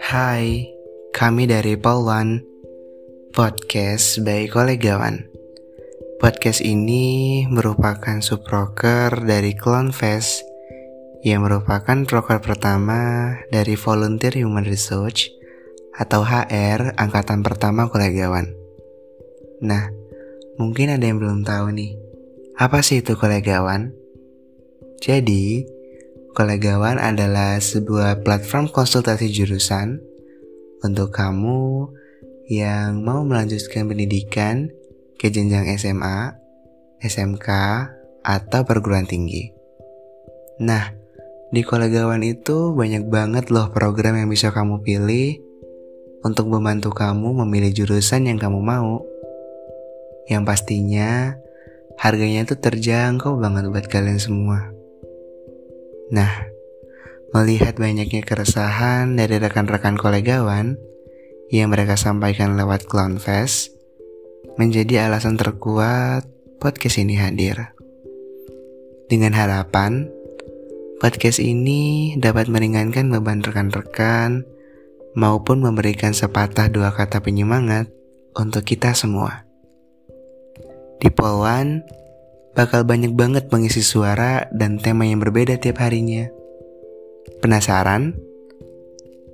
Hai, kami dari Polwan Podcast by Kolegawan Podcast ini merupakan subroker dari Clone Fest yang merupakan broker pertama dari Volunteer Human Research atau HR angkatan pertama kolegawan. Nah, mungkin ada yang belum tahu nih, apa sih itu kolegawan? Jadi, Kolegawan adalah sebuah platform konsultasi jurusan untuk kamu yang mau melanjutkan pendidikan ke jenjang SMA, SMK, atau perguruan tinggi. Nah, di Kolegawan itu banyak banget loh program yang bisa kamu pilih untuk membantu kamu memilih jurusan yang kamu mau. Yang pastinya harganya itu terjangkau banget buat kalian semua. Nah, melihat banyaknya keresahan dari rekan-rekan kolegawan yang mereka sampaikan lewat Clown Fest, menjadi alasan terkuat podcast ini hadir. Dengan harapan, podcast ini dapat meringankan beban rekan-rekan maupun memberikan sepatah dua kata penyemangat untuk kita semua. Di Polwan, bakal banyak banget mengisi suara dan tema yang berbeda tiap harinya. Penasaran?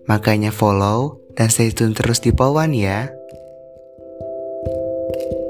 Makanya follow dan stay tune terus di Polwan ya. thank you